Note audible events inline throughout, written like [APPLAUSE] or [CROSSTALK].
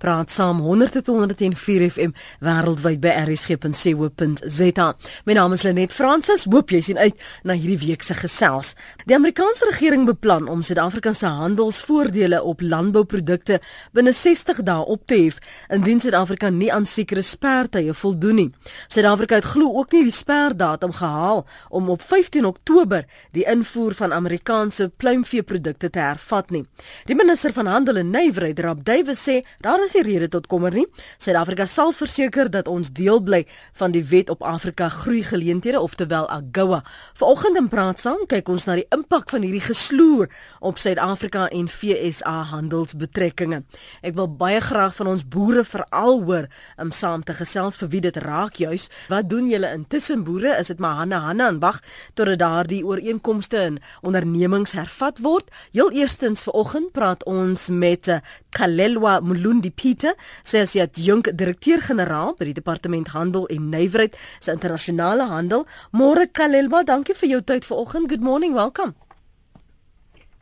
Praat saam 100.104 FM wêreldwyd by rsg.co.za. My naam is Lenet Fransis. Hoop jy sien uit na hierdie week se gesels. Die Amerikaanse regering beplan om Suid-Afrika se handelsvoordele op landbouprodukte binne 60 dae op te hef indien Suid-Afrika nie aan sekere spertye voldoen nie. Suid-Afrika het glo ook nie die sperdatum gehaal om op 15 Oktober die invoer van Amerikaanse pluimveeprodukte te hervat nie. Die minister van Handel en Nywerheid, Rob Davis, sê daar is die rede tot kommer nie. Suid-Afrika sal verseker dat ons deel bly van die Wet op Afrika Groei Geleenthede, oftewel AGOA. Vanoggend in praat saam kyk ons na die impak van hierdie gesloer op Suid-Afrika en FSA handelsbetrekkinge. Ek wil baie graag van ons boere veral hoor om saam te gesels vir wie dit raak juis. Wat doen julle intussen boere? Is dit maar hanne hanne en wag totdat daardie ooreenkomste en ondernemings hervat word? Heel eerstens vanoggend praat ons met Kalelwa Mulundi Pieter, sy is die adjunk direkteur-generaal by die Departement Handel en Nywerheid se internasionale handel. Môre Kalelwa, dankie vir jou tyd vanoggend. Good morning, welcome.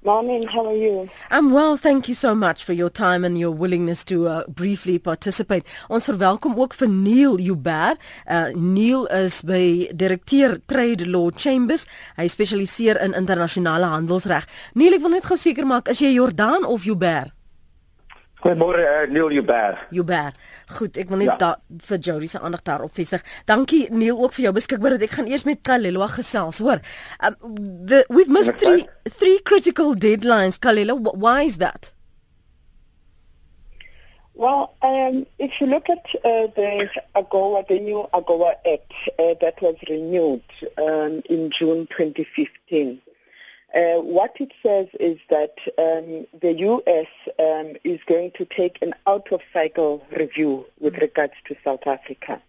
Morning, how are you? I'm well, thank you so much for your time and your willingness to uh, briefly participate. Ons verwelkom ook vir Neil Uber. Uh, Neil is by direkteur Trade Law Chambers. Hy spesialiseer in internasionale handelsreg. Neil, ek wil net gou seker maak, is jy Jordan of Uber? Goeiemôre uh, Neil Joubert. Joubert. Goed, ek wil net ja. da, vir Jody se aandag daarop vestig. Dankie Neil ook vir jou beskikbaarheid. Ek gaan eers met Kalelo gesels, hoor. Um, the we've missed three three critical deadlines, Kalelo. Why is that? Well, um, if you look at uh, the AGOA, the new AGOA Act uh, that was renewed um, in June 2015, Uh, what it says is that um, the U.S. Um, is going to take an out-of-cycle review with mm-hmm. regards to South Africa.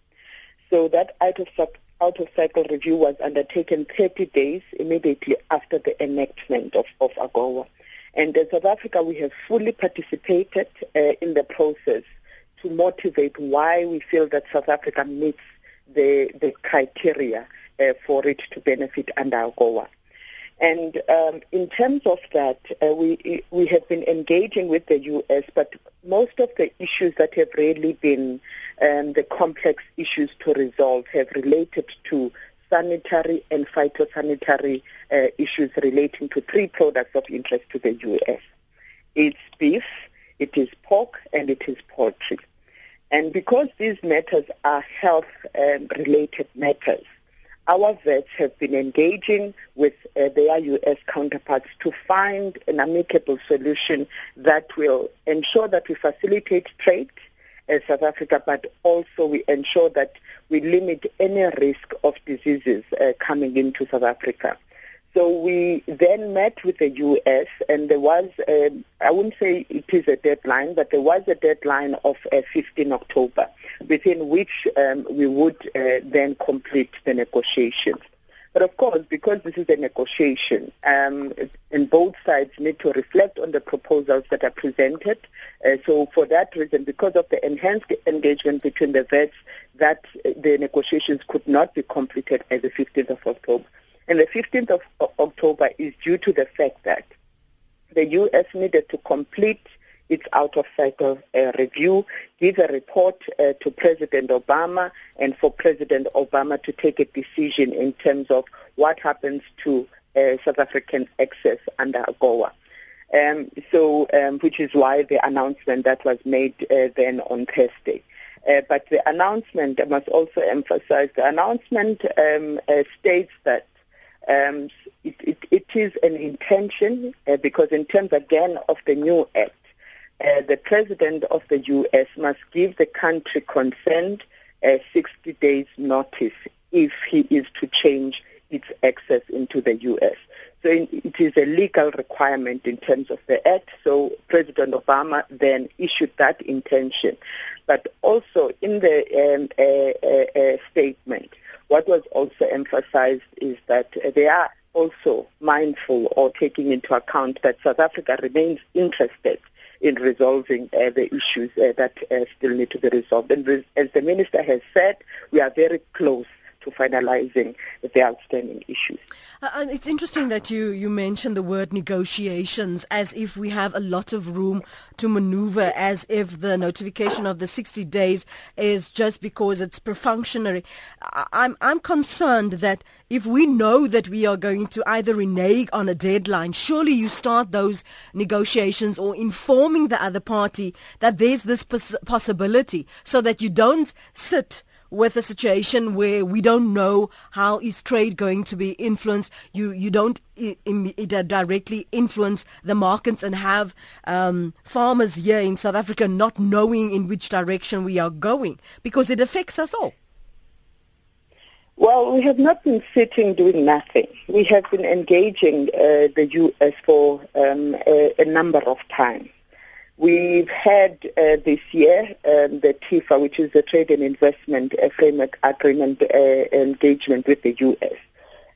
So that out-of-cycle review was undertaken 30 days immediately after the enactment of, of AGOA. And in South Africa, we have fully participated uh, in the process to motivate why we feel that South Africa meets the, the criteria uh, for it to benefit under AGOA. And um, in terms of that, uh, we we have been engaging with the U.S., but most of the issues that have really been um, the complex issues to resolve have related to sanitary and phytosanitary uh, issues relating to three products of interest to the U.S. It's beef, it is pork, and it is poultry. And because these matters are health-related um, matters, our vets have been engaging with uh, their U.S. counterparts to find an amicable solution that will ensure that we facilitate trade in South Africa, but also we ensure that we limit any risk of diseases uh, coming into South Africa. So we then met with the U.S. and there was, um, I wouldn't say it is a deadline, but there was a deadline of uh, 15 October, within which um, we would uh, then complete the negotiations. But of course, because this is a negotiation, um, and both sides need to reflect on the proposals that are presented. Uh, so for that reason, because of the enhanced engagement between the vets, that uh, the negotiations could not be completed by the 15th of October. And the 15th of October is due to the fact that the U.S. needed to complete its out-of-cycle uh, review, give a report uh, to President Obama, and for President Obama to take a decision in terms of what happens to uh, South African excess under AGOA. Um, so, um, which is why the announcement that was made uh, then on Thursday. Uh, but the announcement, I must also emphasize, the announcement um, uh, states that um, it, it, it is an intention uh, because in terms again of the new act, uh, the president of the U.S. must give the country concerned uh, 60 days notice if he is to change its access into the U.S. So it is a legal requirement in terms of the act. So President Obama then issued that intention. But also in the um, uh, uh, uh statement, what was also emphasized is that they are also mindful or taking into account that South Africa remains interested in resolving uh, the issues uh, that uh, still need to be resolved. And as the minister has said, we are very close to finalizing the outstanding issues. Uh, it's interesting that you, you mentioned the word negotiations as if we have a lot of room to maneuver, as if the notification of the 60 days is just because it's perfunctory. I'm, I'm concerned that if we know that we are going to either renege on a deadline, surely you start those negotiations or informing the other party that there's this pos- possibility so that you don't sit with a situation where we don't know how is trade going to be influenced. You you don't I- I- directly influence the markets and have um, farmers here in South Africa not knowing in which direction we are going because it affects us all. Well, we have not been sitting doing nothing. We have been engaging uh, the U.S. for um, a, a number of times. We've had uh, this year um, the TIFA, which is the Trade and Investment uh, Framework Agreement uh, engagement with the U.S.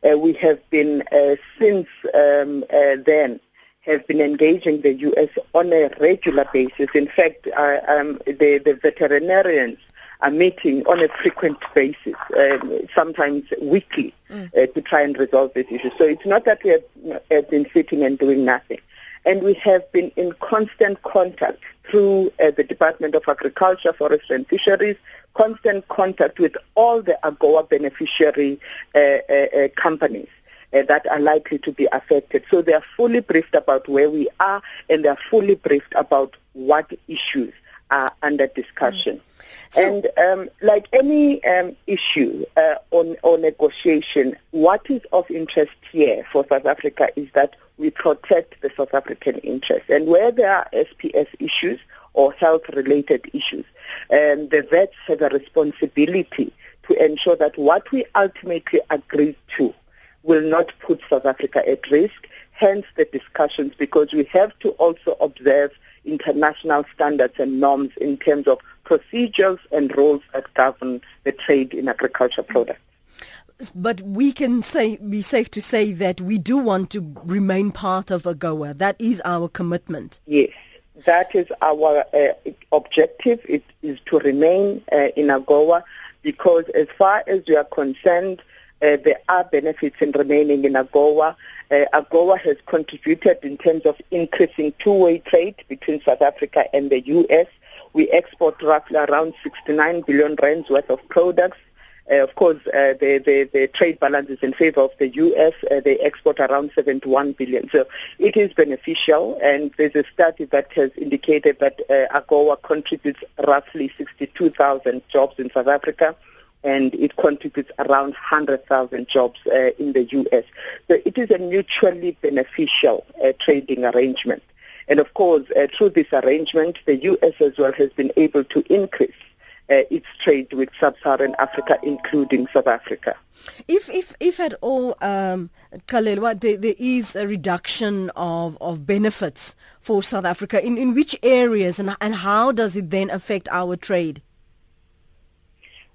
Uh, we have been, uh, since um, uh, then, have been engaging the U.S. on a regular basis. In fact, um, the, the veterinarians are meeting on a frequent basis, um, sometimes weekly, mm. to try and resolve this issue. So it's not that we have, have been sitting and doing nothing and we have been in constant contact through uh, the Department of Agriculture, Forestry and Fisheries, constant contact with all the AGOA beneficiary uh, uh, uh companies. Uh, that are likely to be affected. So they are fully briefed about where we are and they are fully briefed about what issues are under discussion. Mm. So, and um, like any um, issue uh, on, on negotiation, what is of interest here for South Africa is that we protect the South African interest. And where there are SPS issues or health-related issues, um, the vets have a responsibility to ensure that what we ultimately agree to will not put South Africa at risk, hence the discussions, because we have to also observe international standards and norms in terms of procedures and rules that govern the trade in agriculture products but we can say be safe to say that we do want to remain part of AGOA. That is our commitment. Yes, that is our uh, objective. It is to remain uh, in AGOA because, as far as we are concerned, uh, there are benefits in remaining in AGOA. Uh, AGOA has contributed in terms of increasing two-way trade between South Africa and the U.S. We export roughly around 69 billion rands worth of products. Uh, of course, uh, the, the, the, trade balance is in favor of the U.S. Uh, they export around 71 billion. So it is beneficial, and there's a study that has indicated that uh, AGOA contributes roughly 62,000 jobs in South Africa, and it contributes around 100,000 jobs uh, in the U.S. So it is a mutually beneficial uh, trading arrangement. And of course, through this arrangement, the U.S. as well has been able to increase uh, its trade with sub-Saharan Africa, including South Africa. If, if, if at all, um, Kalelwa, there, there is a reduction of, of benefits for South Africa, in, in which areas and, and how does it then affect our trade?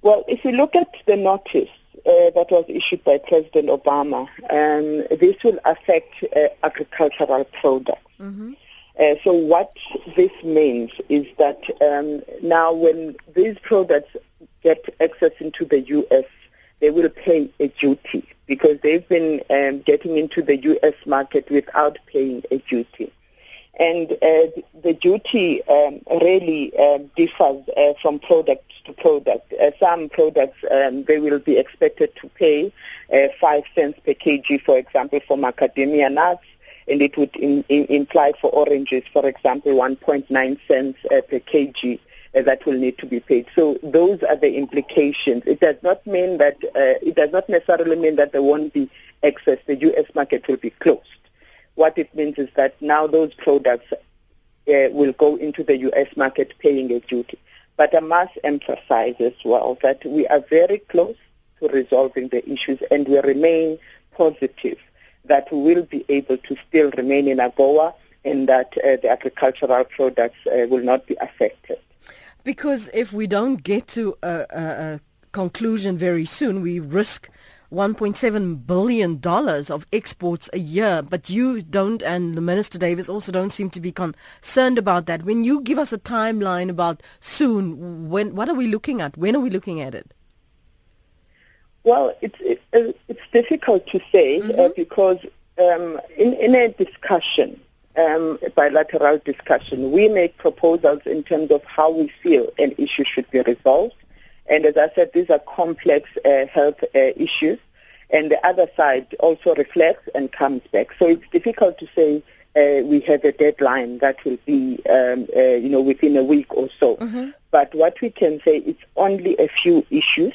Well, if you look at the notice uh, that was issued by President Obama, um, this will affect uh, agricultural products. Mm-hmm. Uh, so what this means is that um, now when these products get access into the U.S., they will pay a duty because they've been um, getting into the U.S. market without paying a duty. And uh, the duty um, really uh, differs uh, from product to product. Uh, some products um, they will be expected to pay uh, five cents per kg, for example, for macadamia nuts and it would in, in, imply for oranges, for example, 1.9 cents uh, per kg that will need to be paid. So those are the implications. It does not mean that it does not necessarily mean that there won't be access. The U.S. market will be closed. What it means is that now those products uh, will go into the U.S. market paying a duty. But I must emphasize as well that we are very close to resolving the issues and we remain positive that we will be able to still remain in AGOA and that uh, the agricultural products uh, will not be affected. Because if we don't get to a, a, a conclusion very soon, we risk 1.7 billion dollars of exports a year but you don't and the minister Davis also don't seem to be concerned about that when you give us a timeline about soon when what are we looking at when are we looking at it Well, it's it, it's difficult to say mm-hmm. uh, because um, in in a discussion, um, bilateral discussion, we make proposals in terms of how we feel an issue should be resolved. And as I said, these are complex uh, health uh, issues, and the other side also reflects and comes back. So it's difficult to say uh, we have a deadline that will be, um, uh, you know, within a week or so. Mm-hmm. But what we can say, it's only a few issues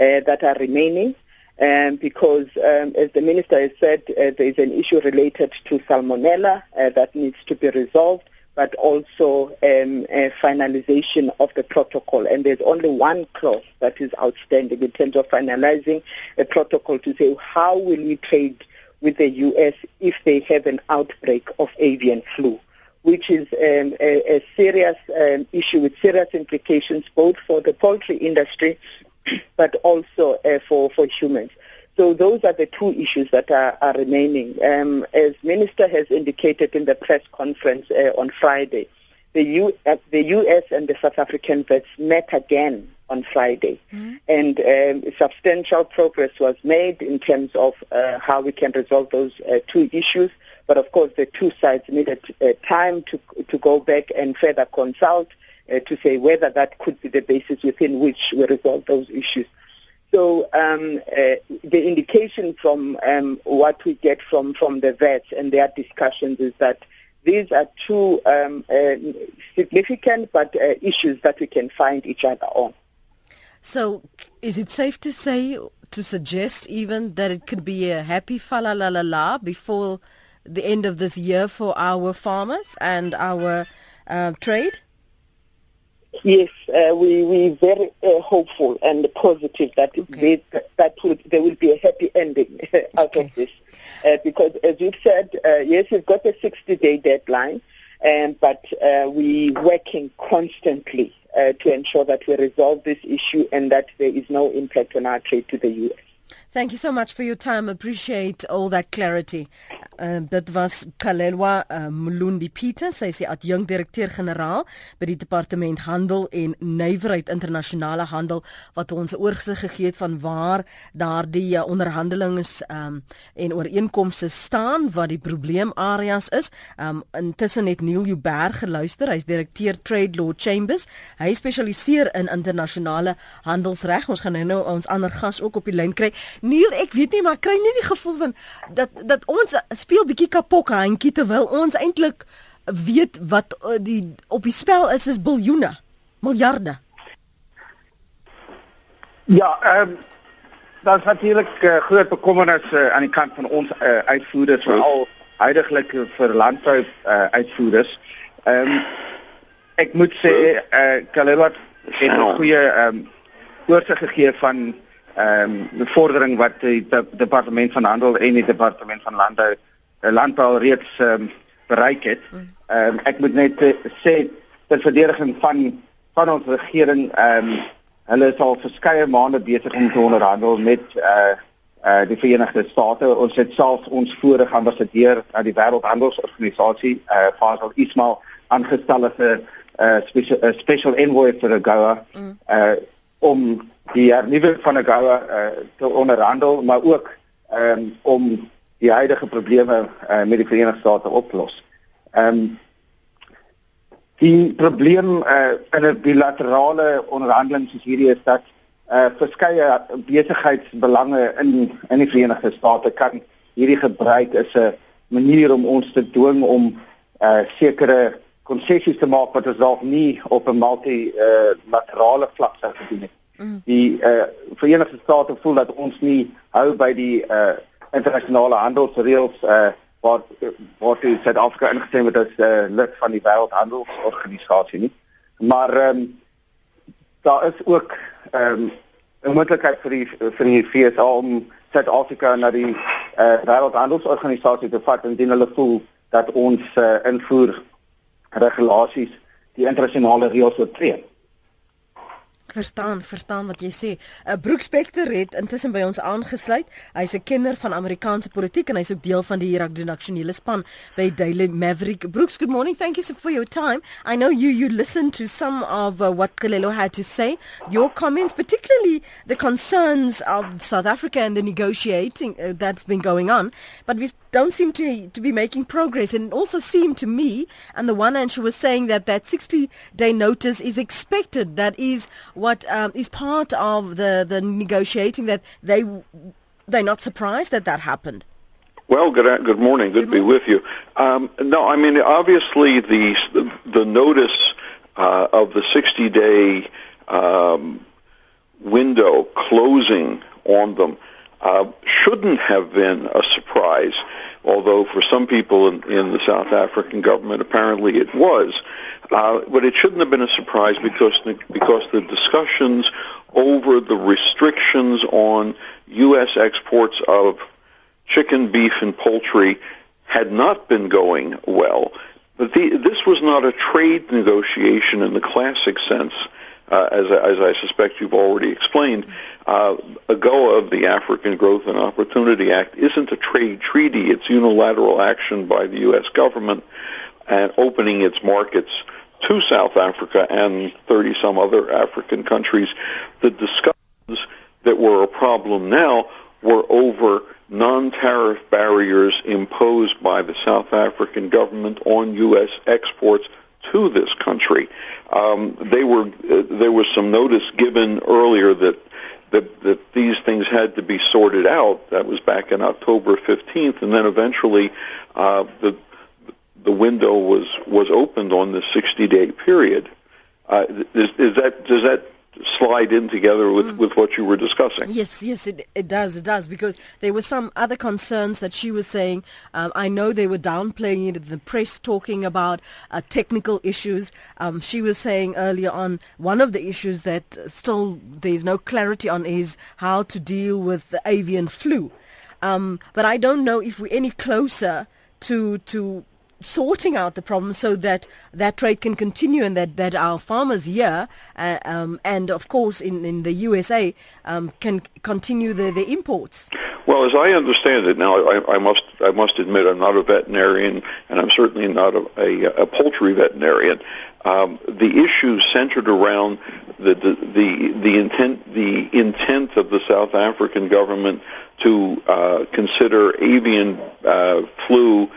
uh, that are remaining. Um, because, um, as the minister has said, uh, there is an issue related to salmonella uh, that needs to be resolved, but also um, finalization of the protocol. And there's only one clause that is outstanding in terms of finalizing a protocol to say how will we trade with the U.S. if they have an outbreak of avian flu which is um, a, a, serious um, issue with serious implications both for the poultry industry [CLEARS THROAT] but also uh, for, for humans. So those are the two issues that are, are remaining. Um, as Minister has indicated in the press conference uh, on Friday, the, U, uh, the U.S. and the South African vets met again on Friday, mm-hmm. and um, substantial progress was made in terms of uh, how we can resolve those uh, two issues. But of course, the two sides needed uh, time to to go back and further consult uh, to say whether that could be the basis within which we resolve those issues. So um, uh, the indication from um, what we get from, from the vets and their discussions is that these are two um, uh, significant but uh, issues that we can find each other on. So is it safe to say, to suggest even that it could be a happy fa la la la la before the end of this year for our farmers and our uh, trade? Yes, uh, we we very uh, hopeful and positive that okay. they, that will, there will be a happy ending [LAUGHS] out okay. of this, uh, because as you said, uh, yes, we've got a 60-day deadline, um, but uh, we working constantly uh, to ensure that we resolve this issue and that there is no impact on our trade to the U.S. Thank you so much for your time. Appreciate all that clarity. Uh, dit was Kalelwa uh, Mlundi Pieter, sy is die adjunkt direkteur-generaal by die Departement Handel en Nywerheid Internasionale Handel wat ons 'n oorsig gegee het van waar daardie uh, onderhandelinge um, en ooreenkomste staan, wat die probleemareas is. Um, intussen het Neil Uberg geluister. Hy's direkteur Trade Law Chambers. Hy spesialiseer in internasionale handelsreg. Ons gaan nou ons ander gas ook op die lyn kry. Neil, ek weet nie maar kry nie die gevoel van dat dat ons speel bietjie kapok handjie terwyl ons eintlik weet wat uh, die op die spel is is biljoene, miljarde. Ja, ehm um, is natuurlik uh, groot bekommernis uh, aan die kant van ons uh, uitvoerders veral huidigelik vir landbou uh, uitvoerders. Ehm um, ek moet sê eh uh, Kalelwat het 'n goeie ehm um, oorsig gegee van ehm um, die vordering wat die de, departement van handel en die departement van landbou landbou reeds ehm um, bereik het. Um, ek moet net uh, sê ter verdediging van van ons regering ehm um, hulle is al verskeie maande besig om te onderhandel met uh uh die Verenigde State. Ons het self ons vorige ambassadeur aan die Wêreldhandelsorganisasie uh Fasal Ismail aangestel as 'n uh special, uh, special envoy vir AGOA mm. uh om die hernuwing van goue uh, te onderhandel, maar ook um, om die huidige probleme uh, met die Verenigde State op te los. Ehm um, die probleem uh, in 'n bilaterale onderhandeling soos hierdie is dat uh, verskeie besigheidsbelange in in die Verenigde State kan hierdie gebruik as 'n manier om ons te dwing om uh, sekere konsessies te maak wat ons dalk nie op 'n multilaterale uh, vlak sou gedoen het. Mm. Die uh, Verenigde State voel dat ons nie hou by die uh, internasionale handelsreëls uh, wat wat die Suid-Afrika ingestem het as uh, lid van die Wêreldhandelsorganisasie nie. Maar ehm um, daar is ook ehm um, 'n moontlikheid vir die vir die FSA om Suid-Afrika na die uh, Wêreldhandelsorganisasie te vat indien hulle voel dat ons uh, invoer regulasies die internasionale reëls oortree. Verstaan, verstaan wat jy sê. 'n uh, Brooke Specter het intussen by ons aangesluit. Hy's 'n kenner van Amerikaanse politiek en hy's ook deel van die redaksionele span by Daily Maverick. Brooks, good morning. Thank you so for your time. I know you you listened to some of uh, what Kalelo had to say. Your comments, particularly the concerns of South Africa and the negotiating uh, that's been going on, but we don't seem to to be making progress. And it also seemed to me, and the one hand she was saying that that 60 day notice is expected. That is what um, is part of the, the negotiating that they they're not surprised that that happened. Well, good good morning. Good, good to be with you. Um, no, I mean obviously the the notice uh, of the 60 day um, window closing on them uh, shouldn't have been a surprise, although for some people in, in the South African government apparently it was. Uh, but it shouldn't have been a surprise because the, because the discussions over the restrictions on U.S. exports of chicken, beef, and poultry had not been going well. But the, this was not a trade negotiation in the classic sense, uh, as, as I suspect you've already explained. Uh, AGOA of the African Growth and Opportunity Act isn't a trade treaty. It's unilateral action by the U.S. government and opening its markets to South Africa and 30 some other African countries. The discussions that were a problem now were over non-tariff barriers imposed by the South African government on U.S. exports to this country. Um, they were uh, there was some notice given earlier that, that that these things had to be sorted out. That was back in October 15th, and then eventually uh, the the window was was opened on the 60 day period. Uh, is, is that does that slide in together with, mm. with what you were discussing. Yes, yes, it, it does, it does, because there were some other concerns that she was saying. Um, I know they were downplaying it in the press, talking about uh, technical issues. Um, she was saying earlier on one of the issues that still there's no clarity on is how to deal with the avian flu. Um, but I don't know if we're any closer to to sorting out the problem so that that trade can continue and that, that our farmers here uh, um, and of course in, in the USA um, can continue the, the imports? Well, as I understand it now, I, I must I must admit I'm not a veterinarian and I'm certainly not a, a, a poultry veterinarian. Um, the issue centered around the, the, the the intent the intent of the South African government to uh, consider avian uh, flu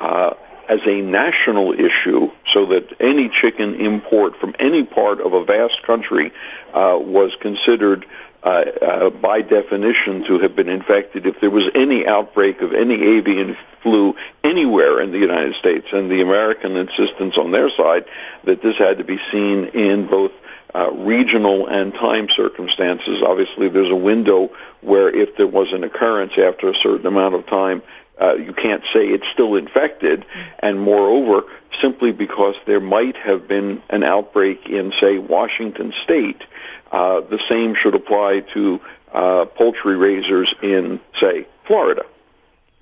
uh, as a national issue so that any chicken import from any part of a vast country uh, was considered uh, uh, by definition to have been infected if there was any outbreak of any avian flu anywhere in the United States and the American insistence on their side that this had to be seen in both uh, regional and time circumstances. Obviously, there's a window where if there was an occurrence after a certain amount of time, uh, you can't say it's still infected, and moreover, simply because there might have been an outbreak in, say, Washington State, uh, the same should apply to uh, poultry raisers in, say, Florida.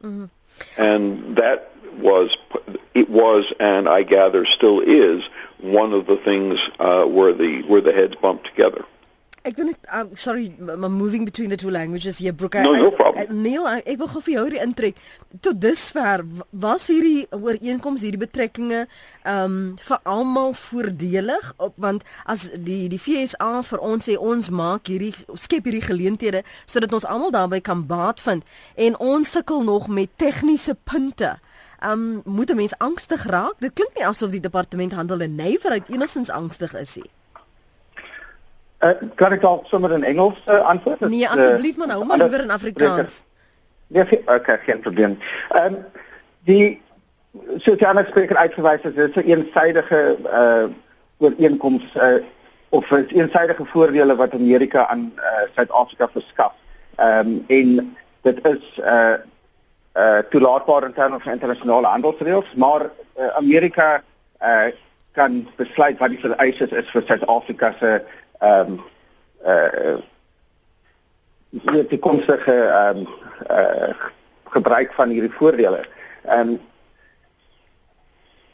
Mm-hmm. And that was, it was, and I gather still is, one of the things uh, where the where the heads bump together. Ek wil net um, sorry, I'm moving between the two languages hier Broeke. No, no problem. Neil, ek wil gou vir jou hierdie intrek. Tot dusver was hierdie ooreenkoms, hierdie betrekkinge ehm um, vir almal voordelig op want as die die FSA vir ons sê ons maak hierdie skep hierdie geleenthede sodat ons almal daarbey kan baat vind en ons sukkel nog met tegniese punte. Um, moet 'n mens angstig raak? Dit klink nie asof die departement handel en nywerheid enigstens angstig is nie. Uh, kan ek dalk sommer in Engels uh, antwoord? Nee, asseblief maar nou, maar liewer in Afrikaans. Ja, nee, okay, geen probleem. Ehm um, die soos jy anders spreek uitgewys is dit 'n eensidedige uh ooreenkoms uh of 'n eensidedige voordele wat Amerika aan Suid-Afrika uh, verskaf. Ehm um, en dit is uh uh toelaatbaar in terme van internasionale handelsreëls, maar uh, Amerika uh kan besluit wat die vereistes is vir Suid-Afrika se ehm um, uh die toekomstige ehm um, uh gebruik van hierdie voordele. Ehm um,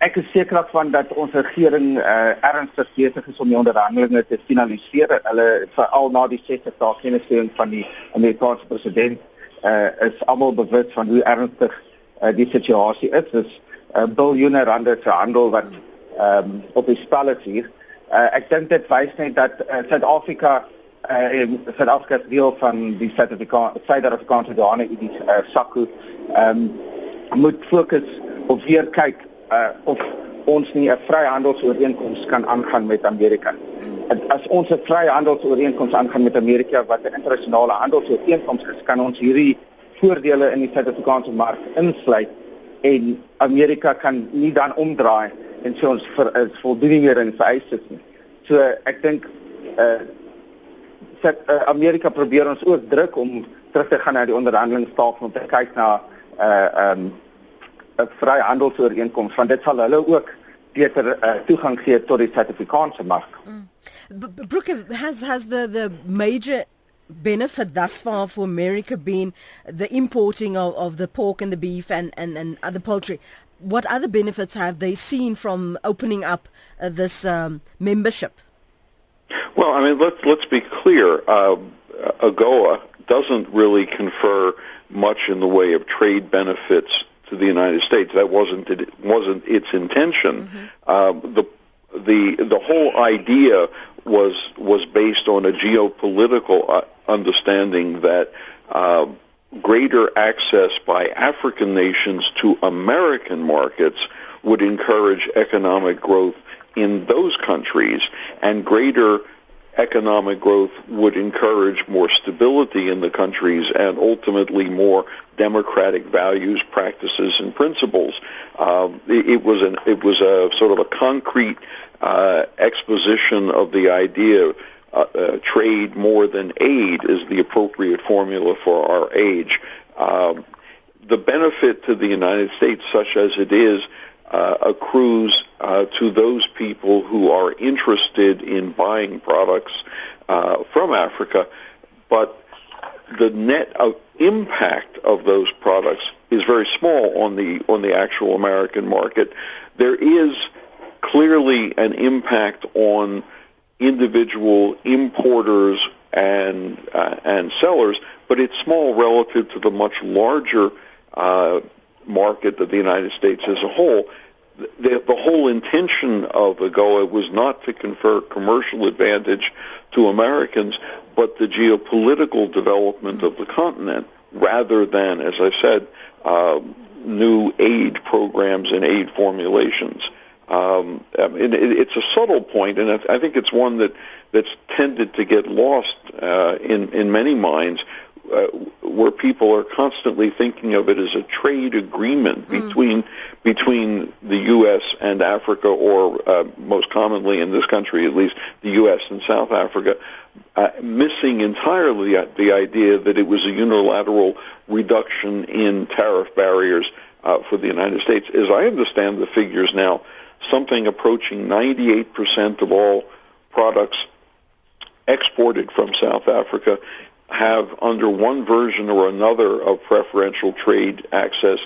ek is seker daarvan dat ons regering uh, ernstig besig is om die onderhandelinge te finaliseer. Hulle veral na die 60 dae kennisgewing van die Amerikaanse president uh, is almal bewus van hoe ernstig uh, die situasie is. Dis 'n uh, biljoene rande se handel wat ehm um, op die spel is hier. Uh, ek dink dit wys net dat Suid-Afrika uh, uh, Suid-Afrika deel van die Suid-Afrikaanse douane in die uh, SACU ehm um, moet fokus op weer kyk uh, of ons nie 'n vryhandelsooreenkoms kan aangaan met Amerika. As ons 'n vryhandelsooreenkoms aangaan met Amerika wat 'n internasionale handelsooreenkoms is, kan ons hierdie voordele in die Suid-Afrikaanse mark insluit en Amerika kan nie dan omdraai en sê ons vir is voldoening meer in vereistes nie. So ek dink dat uh, Amerika probeer ons ook druk om terug te gaan na die onderhandelingstafel om te kyk na uh um 'n vryhandelsooreenkoms want dit sal hulle ook beter uh, toegang gee tot die Suid-Afrikaanse mark. Mm. Brooke has has the the major benefit thus far for America been the importing of, of the pork and the beef and, and, and other poultry. What other benefits have they seen from opening up uh, this um, membership? Well, I mean, let's let's be clear. Uh, AGOA doesn't really confer much in the way of trade benefits to the United States. That wasn't it wasn't its intention. Mm-hmm. Uh, the the the whole idea was was based on a geopolitical uh, understanding that uh, greater access by African nations to American markets would encourage economic growth in those countries, and greater economic growth would encourage more stability in the countries and ultimately more democratic values, practices, and principles. Um, it, it, was an it was a sort of a concrete uh, exposition of the idea. Uh, uh, trade more than aid is the appropriate formula for our age. Um, the benefit to the United States, such as it is, uh, accrues uh, to those people who are interested in buying products uh, from Africa, but the net of impact of those products is very small on the on the actual American market. There is clearly an impact on individual importers and uh, and sellers, but it's small relative to the much larger uh, market of the United States as a whole. The, the whole intention of AGOA was not to confer commercial advantage to Americans, but the geopolitical development of the continent, rather than, as I said, uh, new aid programs and aid formulations. Um, it, it's a subtle point, and I think it's one that that's tended to get lost uh, in in many minds uh, where people are constantly thinking of it as a trade agreement mm. between between the U.S. and Africa, or uh, most commonly in this country, at least, the U.S. and South Africa, uh, missing entirely the idea that it was a unilateral reduction in tariff barriers uh, for the United States. As I understand the figures now, something approaching 98% of all products exported from South Africa have under one version or another of preferential trade access,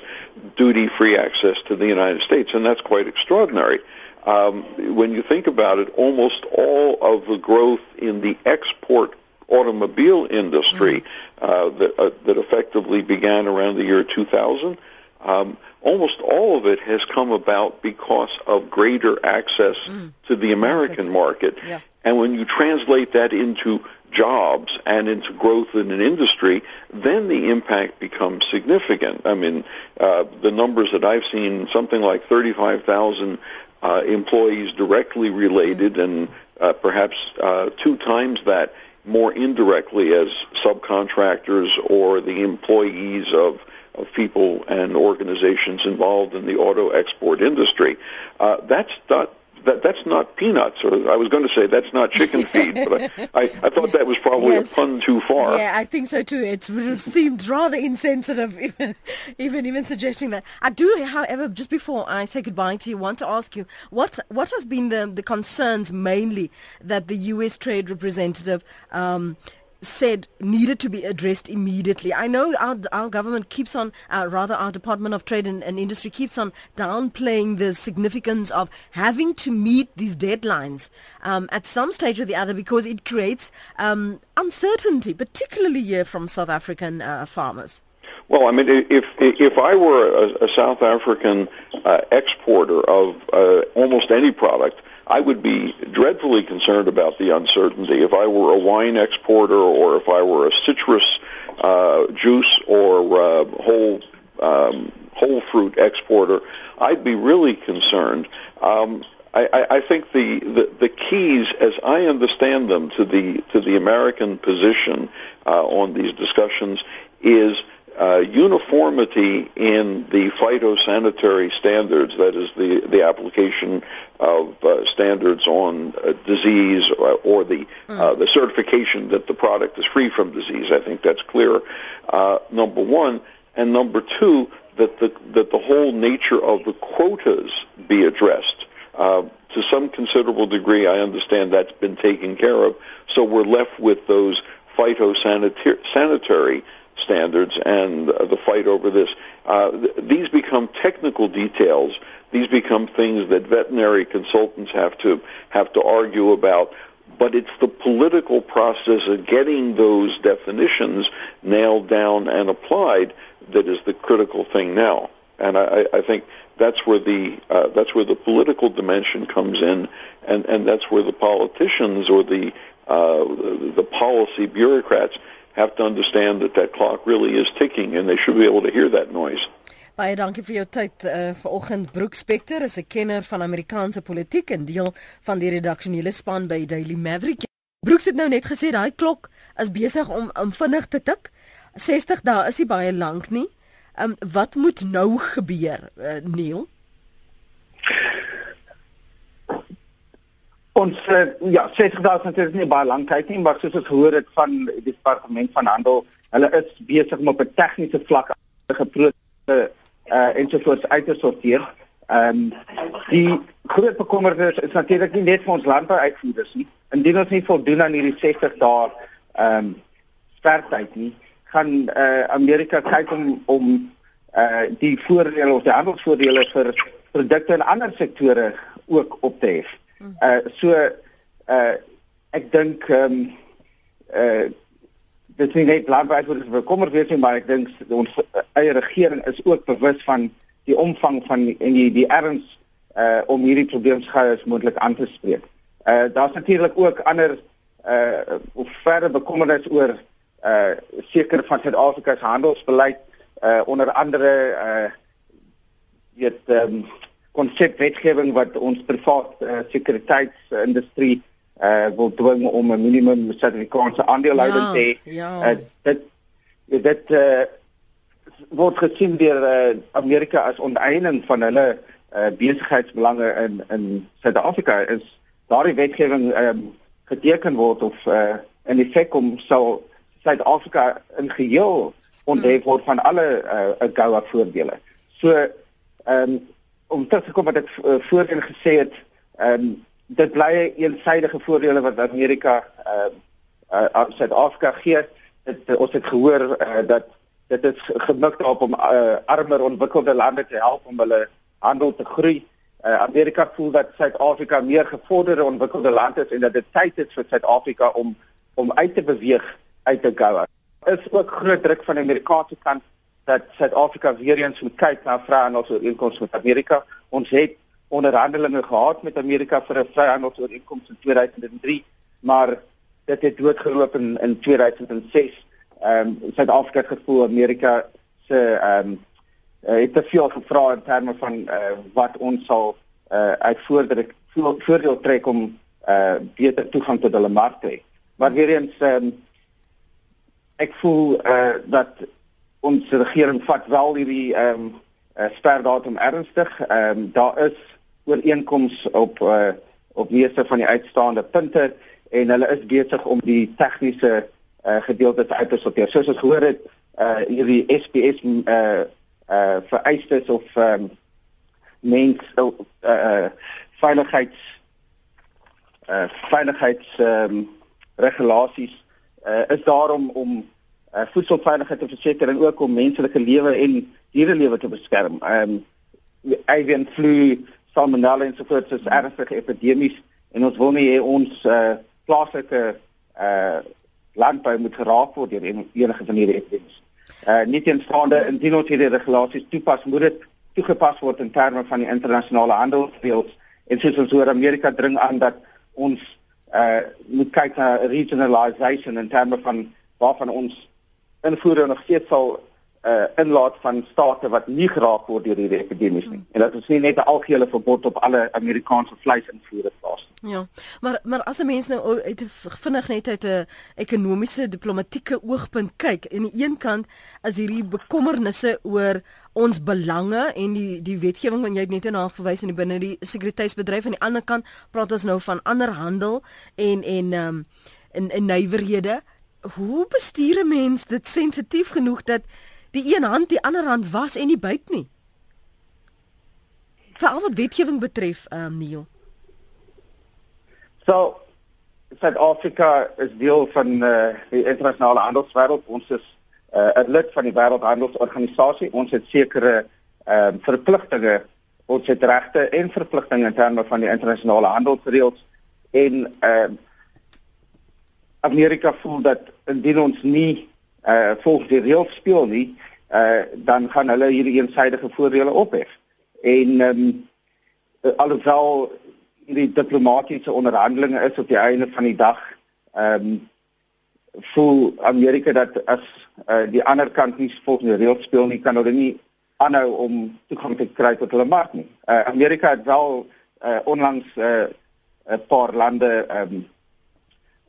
duty-free access to the United States, and that's quite extraordinary. Um, when you think about it, almost all of the growth in the export automobile industry mm-hmm. uh, that, uh, that effectively began around the year 2000, um, almost all of it has come about because of greater access mm. to the American market. Yeah. And when you translate that into jobs and into growth in an industry, then the impact becomes significant. I mean, uh, the numbers that I've seen, something like 35,000 uh, employees directly related and uh, perhaps uh, two times that more indirectly as subcontractors or the employees of of people and organizations involved in the auto export industry. Uh, that's not that that's not peanuts, or I was going to say that's not chicken [LAUGHS] feed, but I, I, I thought that was probably yes. a pun too far. Yeah, I think so too. It would have seemed rather insensitive, [LAUGHS] even, even even suggesting that. I do, however, just before I say goodbye to you, want to ask you what what has been the the concerns mainly that the U.S. Trade Representative. Um, said needed to be addressed immediately. I know our, our government keeps on, uh, rather, our Department of Trade and, and, Industry keeps on downplaying the significance of having to meet these deadlines um, at some stage or the other because it creates um, uncertainty, particularly here from South African uh, farmers. Well, I mean, if if I were a, a South African uh, exporter of uh, almost any product, I would be dreadfully concerned about the uncertainty. If I were a wine exporter, or if I were a citrus uh, juice or uh, whole um, whole fruit exporter, I'd be really concerned. Um, I, I think the, the, the keys, as I understand them, to the to the American position uh, on these discussions is uh, uniformity in the phytosanitary standards, that is the, the application of uh, standards on uh, disease or, or the, mm. the certification that the product is free from disease. I think that's clear, uh, number one. And number two, that the, that the whole nature of the quotas be addressed. Uh, to some considerable degree, I understand that's been taken care of. So we're left with those phytosanitary standards and the fight over this. Uh, th- these become technical details. These become things that veterinary consultants have to have to argue about. But it's the political process of getting those definitions nailed down and applied that is the critical thing now. And I, I think that's where the uh, that's where the political dimension comes in, and, and that's where the politicians or the uh, the policy bureaucrats have to understand that that clock really is ticking and they should be able to hear that noise. Baie dankie vir jou tyd uh, vanoggend Brook Specter is 'n kenner van Amerikaanse politiek en deel van die redaksionele span by Daily Maverick. Brook het nou net gesê daai klok is besig om om vinnig te tik. 60 dae is nie baie lank nie. Um, wat moet nou gebeur, uh, Neil? Ons uh, ja, 60 dae is natuurlik nie baie lank tyd nie, maar soos ons gehoor het van die departement van handel, hulle is besig om op 'n tegniese vlak geprose uh ensovoorts uit te sorteer. Ehm um, die groot bekommernis is natuurlik nie net vir ons landbouuitvoerders nie. Indien ons nie voldoen aan hierdie 60 dae ehm um, sterktyd nie, gaan uh Amerika kyk om om uh die voordele of die handelsvoordele vir produkte in ander sektore ook op te hef. Uh so uh ek dink ehm um, uh dit is nie net landbouers wat bekommer wees nie, maar ek dink ons eie regering is ook bewus van die omvang van die, en die die erns uh om hierdie probleem gou as moontlik aan te spreek. Uh daar's natuurlik ook ander uh of verder bekommernis oor uh seker van Suid-Afrika se handelsbeleid uh onder andere uh weet ehm um, konsepwetgewing wat ons privaat uh, sekuriteitsindustrie uh, wil dwing om 'n minimum Suid-Afrikaanse aandelehouding ja, te hê. Ja. Uh, dit dit uh, word gesien deur uh, Amerika as onteiening van hulle uh, besigheidsbelange in in Suid-Afrika is daardie wetgewing um, geteken word of uh, in effek om sou Suid-Afrika in geheel onthef hmm. word van alle uh, AGOA voordele. So ehm um, om terug te kom wat ek uh, voorheen gesê het, ehm um, dit bly 'n eensidedige voordele wat Amerika ehm uh, uh, Suid-Afrika gee. Dit uh, ons het gehoor uh, dat dit is gemik daarop om uh, armer ontwikkelde lande te help om hulle handel te groei. Uh, Amerika voel dat Suid-Afrika meer gevorderde ontwikkelde land is en dat dit tyd is vir Suid-Afrika om om uit te beweeg uit te gou. Is ook groot druk van die Amerikaanse kant dat Suid-Afrika weer eens moet kyk na vryhandelsooreenkomste met Amerika. Ons het onderhandelinge gehad met Amerika vir 'n vryhandelsooreenkoms in 2003, maar dit het doodgeloop in in 2006. Ehm um, Suid-Afrika gevoel Amerika se ehm um, het te veel gevra in terme van uh, wat ons sal uh, uit voordeel voordeel trek om uh, beter toegang tot hulle mark te hê. Maar weer eens ehm um, ek voel uh, dat ons regering vat wel hierdie ehm um, sperdatum ernstig. Ehm um, daar is ooreenkomste op uh, op meeste van die uitstaande punte en hulle is besig om die tegniese uh, gedeeltes uit te sorteer. Soos ons gehoor het, uh, hierdie SPS uh uh vereistes of ehm um, mens uh, uh veiligheids uh veiligheids ehm um, regulasies uh, is daar om om uh, voedselveiligheid te verseker en ook om menslike lewe en dierelewe te beskerm. Ehm um, avian flu, salmonella en so voort is ernstige epidemies en ons wil nie hê ons uh, plaaslike uh, landbou moet geraak word deur enige van hierdie epidemies. Uh, nie teenstaande indien ons hierdie regulasies toepas, moet dit toegepas word in terme van die internasionale handelsreëls en soos ons hoor Amerika dring aan dat ons uh moet kyk na regionalization in terme van waarvan ons invoere nog steeds sal uh inlaat van state wat nie geraak word deur hierdie epidemies nie. En dat ons nie net 'n algehele verbod op alle Amerikaanse vleis invoere plaas nie. Ja. Maar maar as 'n mens nou uit vinnig net uit 'n ekonomiese diplomatieke oogpunt kyk, aan die een kant is hierdie bekommernisse oor ons belange en die die wetgewing wat jy net na verwys in die binne die sekuriteitsbedryf aan die ander kant praat ons nou van ander handel en en ehm um, in in nywerhede hoe bestuur 'n mens dit sensitief genoeg dat die een hand die ander hand was en nie byt nie? Veral wat wetgewing betref, ehm um, Neil. So Suid-Afrika is deel van uh, die internasionale handelswêreld. Ons is uh, 'n lid van die Wêreldhandelsorganisasie. Ons het sekere ehm uh, verpligtinge, ons het regte en verpligtinge in terme van die internasionale handelsreëls en ehm uh, Amerika voel dat indien ons nie uh volgens die reëls speel nie, uh dan gaan hulle hierdie eensidedige voordele ophef. En ehm um, alhoewel hierdie diplomatiese onderhandelinge is op die einde van die dag, ehm um, voel Amerika dat as uh die ander kant nie volgens die reëls speel nie, kan hulle nie aanhou om toegang te kry tot hulle mark nie. Uh Amerika het wel uh onlangs uh 'n paar lande ehm um,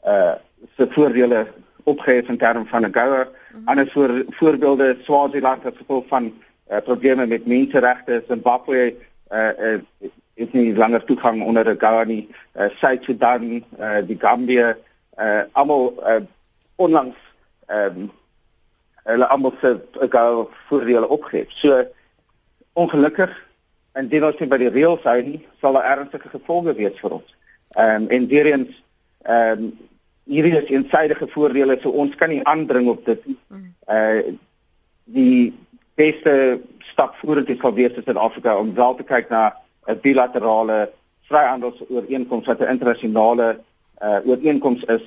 uh se voordele opgehef in terme van 'n goue. Mm -hmm. Ander voor, voorbeelde Swaziland as gevolg van uh, probleme met menseregte, Zimbabwe uh, uh, is nie langer toegang onder 'n goue nie. Uh, Suid-Sudan, uh, die Gambia, uh, almal uh, onlangs ehm um, hulle almal se goue voordele opgehef. So ongelukkig indien ons nie by die reëls hou nie, sal daar ernstige gevolge wees vir ons. Ehm um, en weer eens ehm um, hierdie is eensidedige voordele so ons kan nie aandring op dit nie. Uh die beste stap vorentoe sal wees in Suid-Afrika om wel te kyk na 'n bilaterale vryhandelsooreenkoms wat 'n internasionale uh ooreenkoms is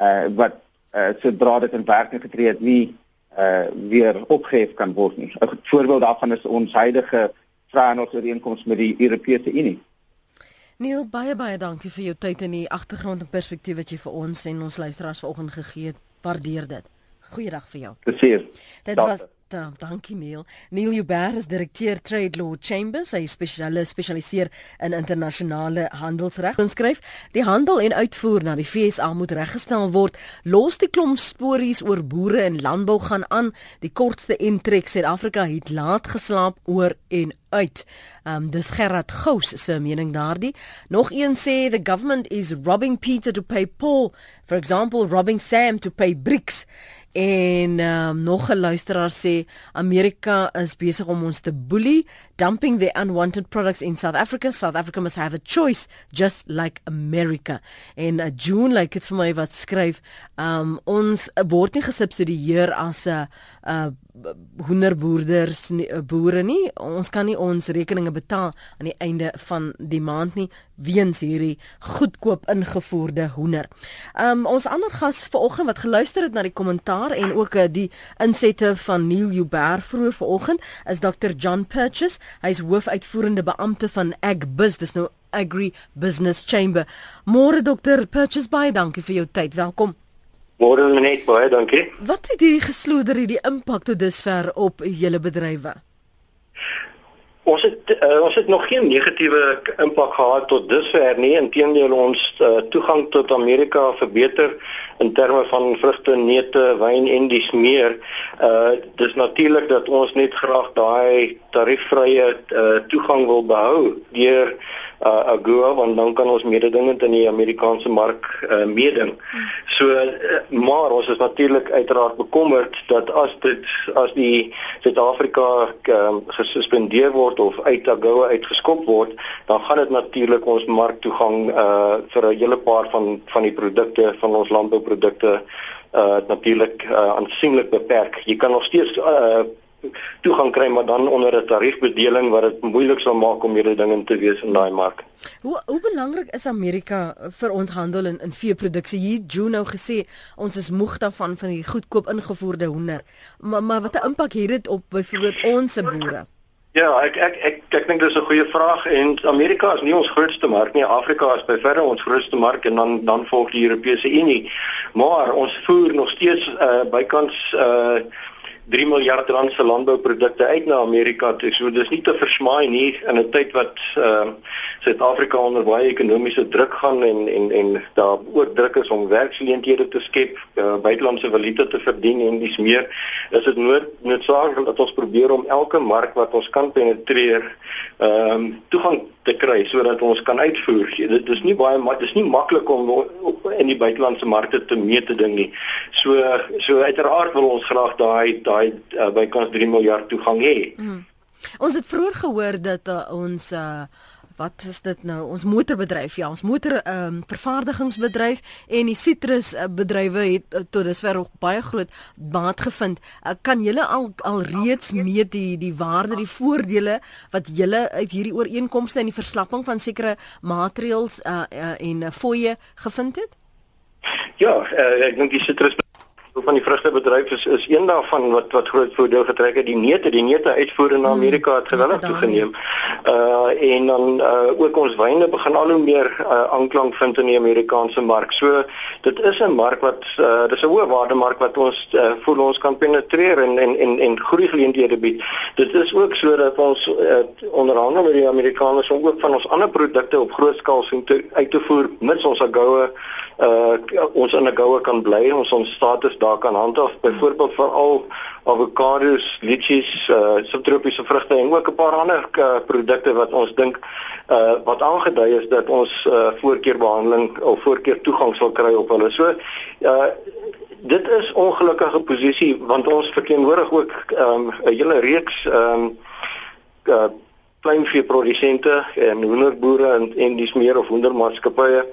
uh wat uh sodra dit in werking getree het nie uh weer opgehef kan word nie. 'n Voorbeeld daarvan is ons huidige vryhandelsooreenkoms met die Europese Unie. Neil baie baie dankie vir jou tyd en die agtergrond en perspektief wat jy vir ons en ons luisteraars vanoggend gegee het. Waardeer dit. Goeiedag vir jou. Plezier. Dit was Da, dankie Neil. Neil Uber is direkteur Trade Law Chambers. Hy spesialis spesialiseer in internasionale handelsreg. Ons skryf: "Die handel en uitvoer na die FSA moet reggestel word. Los die klomp stories oor boere en landbou gaan aan. Die kortste intrek Suid-Afrika het laat geslaap oor en uit." Um dis Gerard Gous se mening daardie. Nog een sê the government is robbing Peter to pay Paul. For example, robbing Sam to pay Bricks. En um, nog 'n luisteraar sê Amerika is besig om ons te boelie, dumping the unwanted products in South Africa. South Africa must have a choice just like America. En uh, June like dit vir my wat skryf, um, ons word nie gesubsidieer as 'n uh, hoenderboerders nie, uh, boere nie. Ons kan nie ons rekeninge betaal aan die einde van die maand nie weens hierdie goedkoop ingevoerde hoender. Um ons ander gas vanoggend wat geluister het na die kommentaar en ook die insette van Neil Uber vroeër vanoggend is Dr John Purchase. Hy's hoofuitvoerende beampte van Agbus. Dis nou Agri Business Chamber. Môre Dr Purchase baie dankie vir jou tyd. Welkom. Môre net baie dankie. Wat het hierdie gesloder hierdie impak tot dusver op julle bedrywe? Ons het uh, ons het nog geen negatiewe impak gehad tot dusver nie. Inteendeel ons uh, toegang tot Amerika verbeter in terme van vrugte, neute, wyn en dis meer. Uh dis natuurlik dat ons net graag daai tariefvrye uh, toegang wil behou deur uh, AGOA want dan kan ons mededingend in die Amerikaanse mark uh, meeding. So uh, maar ons is natuurlik uiteraard bekommerd dat as dit as die Suid-Afrika uh, gesuspendeer word of uit AGOA uitgeskop word, dan gaan dit natuurlik ons marktoegang uh, vir 'n hele paar van van die produkte van ons landbou landbouprodukte uh natuurlik uh, aansienlik beperk. Jy kan nog steeds uh toegang kry maar dan onder 'n tariefbedeling wat dit moeilik sal maak om hierdie dinge te wees in daai mark. Hoe hoe belangrik is Amerika vir ons handel in in veeproduksie? Hier Juno gesê ons is moeg daarvan van die goedkoop ingevoerde hoender. Maar maar wat 'n impak het dit op byvoorbeeld ons se boere? Ja, ek ek ek ek dink dis 'n goeie vraag en Amerika is nie ons grootste mark nie. Afrika is by verre ons grootste mark en dan dan volg die Europese Unie. Maar ons voer nog steeds uh, bykans uh 3 miljard rand se landbouprodukte uit na Amerika toe. So dis nie te versmaai nie in 'n tyd wat ehm uh, Suid-Afrika onder baie ekonomiese druk gaan en en en daar ook druk is om werksgeleenthede te skep, uh, buitelandse valuta te verdien en dis meer. Is dit nood noodsaaklik dat ons probeer om elke mark wat ons kan penetreer, ehm um, toegang te kry sodat ons kan uitvoer. Dit is nie baie maar dis nie maklik om in die buitelandse markte te mee te ding nie. So so uiteraard wil ons graag daai daai uh, bykans 3 miljard toegang hê. Hmm. Ons het vroeër gehoor dat uh, ons uh, wat is dit nou ons motorbedryf ja ons motor ehm um, vervaardigingsbedryf en die sitrus bedrywe het uh, tot dusver ook baie groot baat gevind uh, kan julle al al reeds meet die die waarde die voordele wat julle uit hierdie ooreenkomste en die verslapping van sekere maatreëls uh, uh, en uh, fooie gevind het ja uh, ek dink die sitrus van die vrugtebedryf is is een daarvan wat wat groot voordeel getrek het die neute die neute uitvoer in hmm. Amerika het geweldig toegeneem. Uh en dan uh ook ons wyne begin al hoe meer uh, aanklank vind in die Amerikaanse mark. So dit is 'n mark wat uh dis 'n hoë waarde mark wat ons uh, voel ons kan penetreer en en en en groei geleenthede bied. Dit is ook sodat ons uh, onderhandel met die Amerikaners om ook van ons ander produkte op groot skaal sien te uit te voer mits ons agoue uh ons in 'n goue kan bly ons ons status daar kan handhaaf byvoorbeeld vir al avokados, litchis, uh subtropiese vrugte en ook 'n paar ander uh, produkte wat ons dink uh wat aangedui is dat ons uh voorkeurbehandeling of voorkeur toegang sal kry op hulle. So uh dit is ongelukkige posisie want ons verteenwoordig ook um 'n hele reeks um uh kleinveeprodusente en hoenderboere en en dis meer of hoendermaatskappye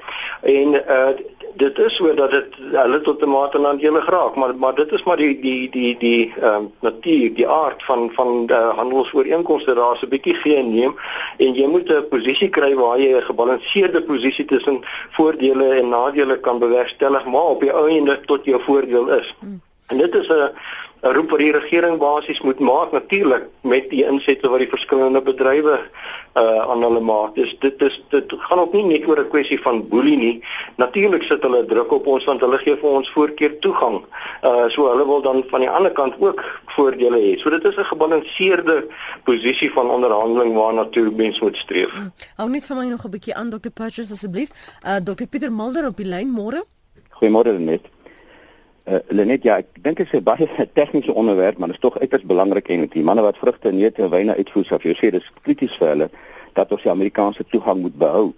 en uh dit is so dat dit hulle tot 'n mate dan hele graag maar maar dit is maar die die die die ehm um, natuur die aard van van uh, handelsooreenkomste daar's 'n bietjie gee en neem en jy moet 'n posisie kry waar jy 'n gebalanseerde posisie tussen voordele en nadele kan bewerkstellig maar op die ou einde tot jou voordeel is. Hmm. En dit is 'n 'n roep wat die regering basies moet maak natuurlik met die insette wat die verskillende bedrywe uh aan hulle maak. Dis dit is dit gaan ook nie net oor 'n kwessie van boelie nie. Natuurlik sit hulle druk op ons want hulle gee vir ons voorkeur toegang. Uh so hulle wil dan van die ander kant ook voordele hê. So dit is 'n gebalanseerde posisie van onderhandeling waarna toe mens moet streef. Hmm. Hou net vir my nog 'n bietjie aan Dr. Purchase asseblief. Uh Dr. Pieter Mulder op die lyn môre. Goeiemôre net. Uh, Lenet, ja, ek dink dit is 'n baie [LAUGHS] tegniese onderwerp, maar dit is tog uiters belangrik en die manne wat vrugte en neute en wyne uitvoer, jy sê dis krities vir hulle dat ons die Amerikaanse toegang moet behou.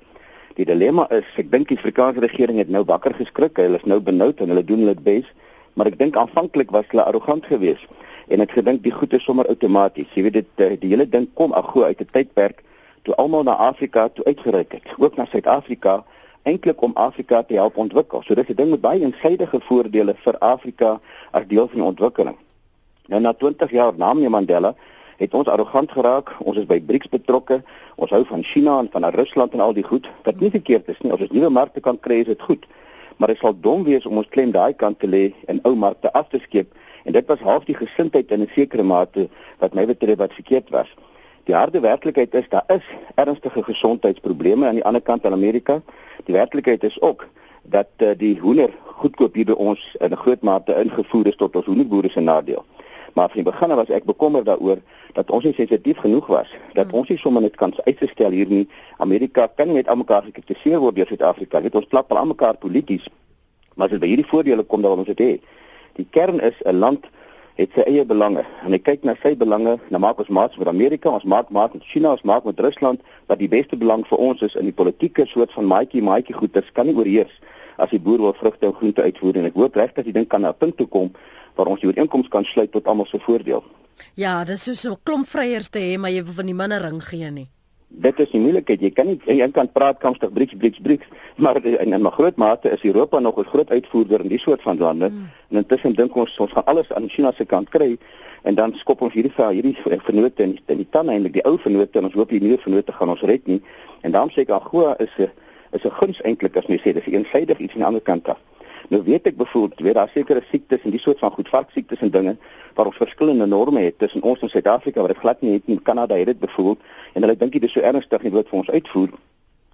Die dilemma is, ek dink die Afrikaanse regering het nou wakker geskrik, hulle is nou benoud en hulle doen hulle bes, maar ek dink aanvanklik was hulle arrogant geweest en ek gedink die goed is sommer outomaties. Jy weet dit die, eh, die hele ding kom ag gou uit 'n tydperk toe almal na Afrika toe uitgereik het, ook na Suid-Afrika eintlik om Afrika te help ontwikkel. So dis 'n ding met baie eensidedige voordele vir Afrika as deel van die ontwikkeling. Nou na 20 jaar na Mandela het ons arrogant geraak. Ons is by BRICS betrokke. Ons hou van China en van Rusland en al die goed. Wat nie verkeerd is nie. As ons nuwe markte kan kry, is dit goed. Maar dit sal dom wees om ons klem daai kant te lê en ou markte af te skeep. En dit was half die gesindheid in 'n sekere mate wat my betref wat verkeerd was. Die harde werklikheid is daar is ernstige gesondheidsprobleme aan die ander kant van Amerika. Die werklikheid is ook dat uh, die hoender goedkoop hier by ons in 'n groot mate ingevoer is tot ons hoenderboere se nadeel. Maar van die begin was ek bekommerd daaroor dat ons nie sensitief genoeg was dat hmm. ons nie sommer net kan uitstel hier nie. Amerika kan nie met almekaar gekritiseer word deur Suid-Afrika. Dit ons klap al almekaar polities. Maar as dit by hierdie voordele kom dan ons dit hê. Die kern is 'n land het sy eie belange en hy kyk na sy belange, nou maak ons maats met Amerika, ons maak maat met China, ons maak met Rusland, wat die beste belang vir ons is in die politieke soort van maatjie maatjie goeders kan nie oorheers as die boer wil vrugte en groente uitvoer en ek hoop regtig die ding kan na 'n punt toe kom waar ons die ooreenkoms kan sluit tot almal se voordeel. Ja, dis so 'n klomp vryers te hê, maar jy wil van die minder ring gee nie. Dit is die moeilikheid. Jy kan nie jy kan praat kamstig BRICS BRICS BRICS, maar in 'n groot mate is Europa nog 'n groot uitvoerder in die soort van lande. Mm. En intussen dink ons ons gaan alles aan China se kant kry en dan skop ons hierdie hierdie vennote in die, die tande eintlik die ou vennote en ons hoop die nuwe vennote gaan ons red nie. En daarom sê ek AGOA is 'n is 'n guns eintlik as mens sê dis eensydig iets aan die ander kant af. Nou weet ek byvoorbeeld weet daar sekere siektes en die soort van goed varksiektes en dinge waar ons verskillende norme het tussen ons en Suid-Afrika wat dit glad nie het nie. Kanada het dit byvoorbeeld en hulle dink dit is so ernstig nie wil vir ons uitvoer.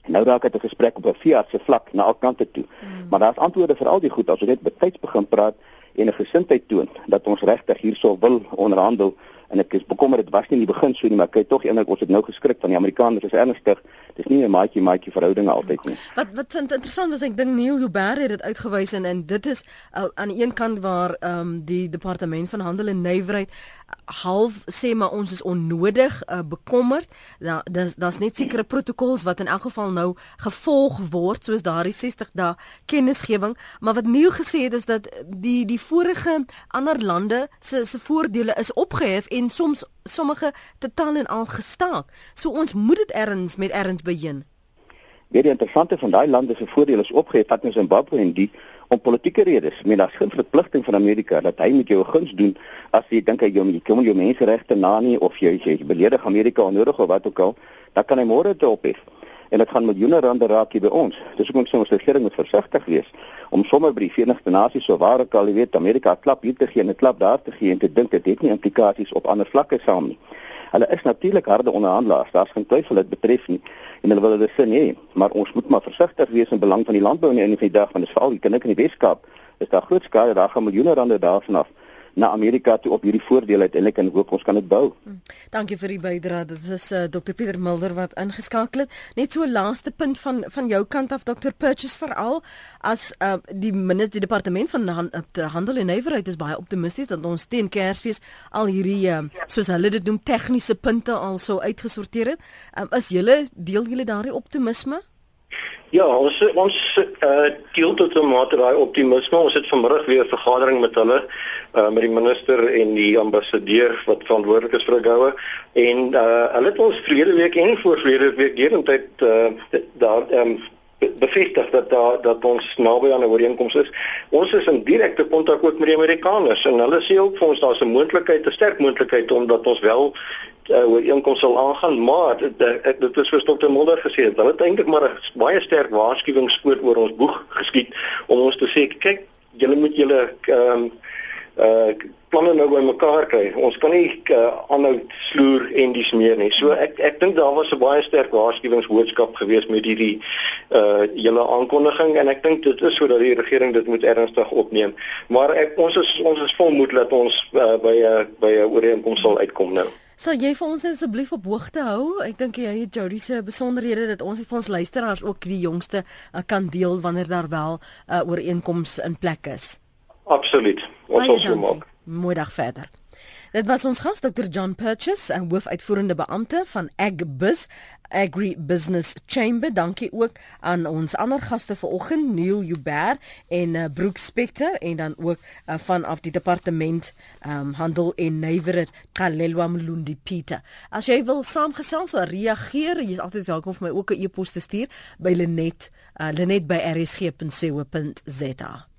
En nou raak dit 'n gesprek op 'n veeartse vlak na al kante toe. Hmm. Maar daar's antwoorde vir al die goed as ons net betyds begin praat en 'n gesindheid toon dat ons regtig hierso wil onderhandel en ek is bekommerd dit was nie in die begin so nie maar kyk tog eendag ons het nou geskrik van die Amerikaners is ernstig dis nie 'n maatjie maatjie verhoudinge altyd nie. Wat wat interessant was ek dink Neil Huber het dit uitgewys en en dit is uh, aan die een kant waar ehm um, die departement van handel en nywerheid half sê maar ons is onnodig uh, bekommerd. Daar daar's daar's net sekere protokols wat in elk geval nou gevolg word soos daardie 60 dae kennisgewing, maar wat Neil gesê het is dat die die vorige ander lande se se voordele is opgehef en soms sommige totaal en al gestaak. So ons moet dit erns met erns begin. Weer die interessante van daai lande se voordele is opgehef, wat in Zimbabwe en die om politieke redes. Ek meen daar's geen verpligting van Amerika dat hy met jou 'n guns doen as jy dink hy jou jy kom jou menseregte na nie of jy jy beledig Amerika onnodig of wat ook al, dan kan hy môre te ophef. En dit gaan miljoene rande raak hier by ons. Dis hoekom ek sê ons regering moet versigtig wees om sommer by die Verenigde Nasies so waar ek al weet Amerika klap hier te gee en 'n klap daar te gee en te dink dit het nie implikasies op ander vlakke saam nie. Hulle is natuurlik harde onderhandelaars, daar's geen twyfel dit betref nie. En hulle wil dit sin hê, maar ons moet maar versigtig wees in belang van die landbou in die einde van die dag want dit is veral die kinders in die Weskaap is daar groot skade, daar gaan miljoene rande daarvan af na Amerika toe op hierdie voordeel uiteindelik en hoop ons kan dit bou. Hm. Dankie vir die bydrae. Dit is uh, eh, Dr Pieter Mulder wat ingeskakel het. Net so laaste punt van van jou kant af Dr Purchase veral as uh, die minister die departement van hand, handel en nywerheid is baie optimisties dat ons teen Kersfees al hierdie uh, soos hulle dit noem tegniese punte al sou uitgesorteer het. Um, is julle deel julle daardie optimisme? Ja, ons ons uh deel tot 'n mate daai optimisme. Ons het vanmiddag weer 'n vergadering met hulle uh met die minister en die ambassadeur wat verantwoordelik is vir goue en uh hulle het ons verlede week en voorlede week deurentyd uh daar um bevestig dat daar dat ons naby aan 'n ooreenkoms is. Ons is in direkte kontak ook met die Amerikaners en hulle sê ook vir ons daar's 'n moontlikheid, 'n sterk moontlikheid omdat ons wel uh, ooreenkoms sal aangaan, maar dit dit is vir Dr. Mulder gesê dat hulle eintlik maar 'n baie sterk waarskuwingsskoot oor ons boeg geskiet om ons te sê kyk, julle moet julle ehm um, uh planne nou bymekaar kry. Ons kan nie uh, aanhou sloer en dis meer nie. So ek ek dink daar was 'n baie sterk waarskuwingsboodskap geweest met hierdie uh julle aankondiging en ek dink dit is sodat die regering dit moet ernstig opneem. Maar ek ons is ons is volmoed dat ons uh, by 'n uh, by 'n ooreenkoms sal uitkom nou. Sal jy vir ons asseblief op hoogte hou? Ek dink jy het Jody se besonderhede dat ons vir ons luisteraars ook die jongste uh, kan deel wanneer daar wel 'n uh, ooreenkoms in plek is. Absoluut. Ons sal so maak. Moedag verder. Dit was ons gas Dr John Purchase, 'n hoofuitvoerende beampte van Agbus Agri Business Chamber. Dankie ook aan ons ander gaste vanoggend, Neil Huber en uh, Brooke Specter en dan ook uh, vanaf die departement um, handel en nywerheid Kalelwa Mlundi Pieter. As jy wil saamgesels of reageer, jy is altyd welkom vir my ook 'n e-pos te stuur by Lenet uh, lenet by rsg.co.za.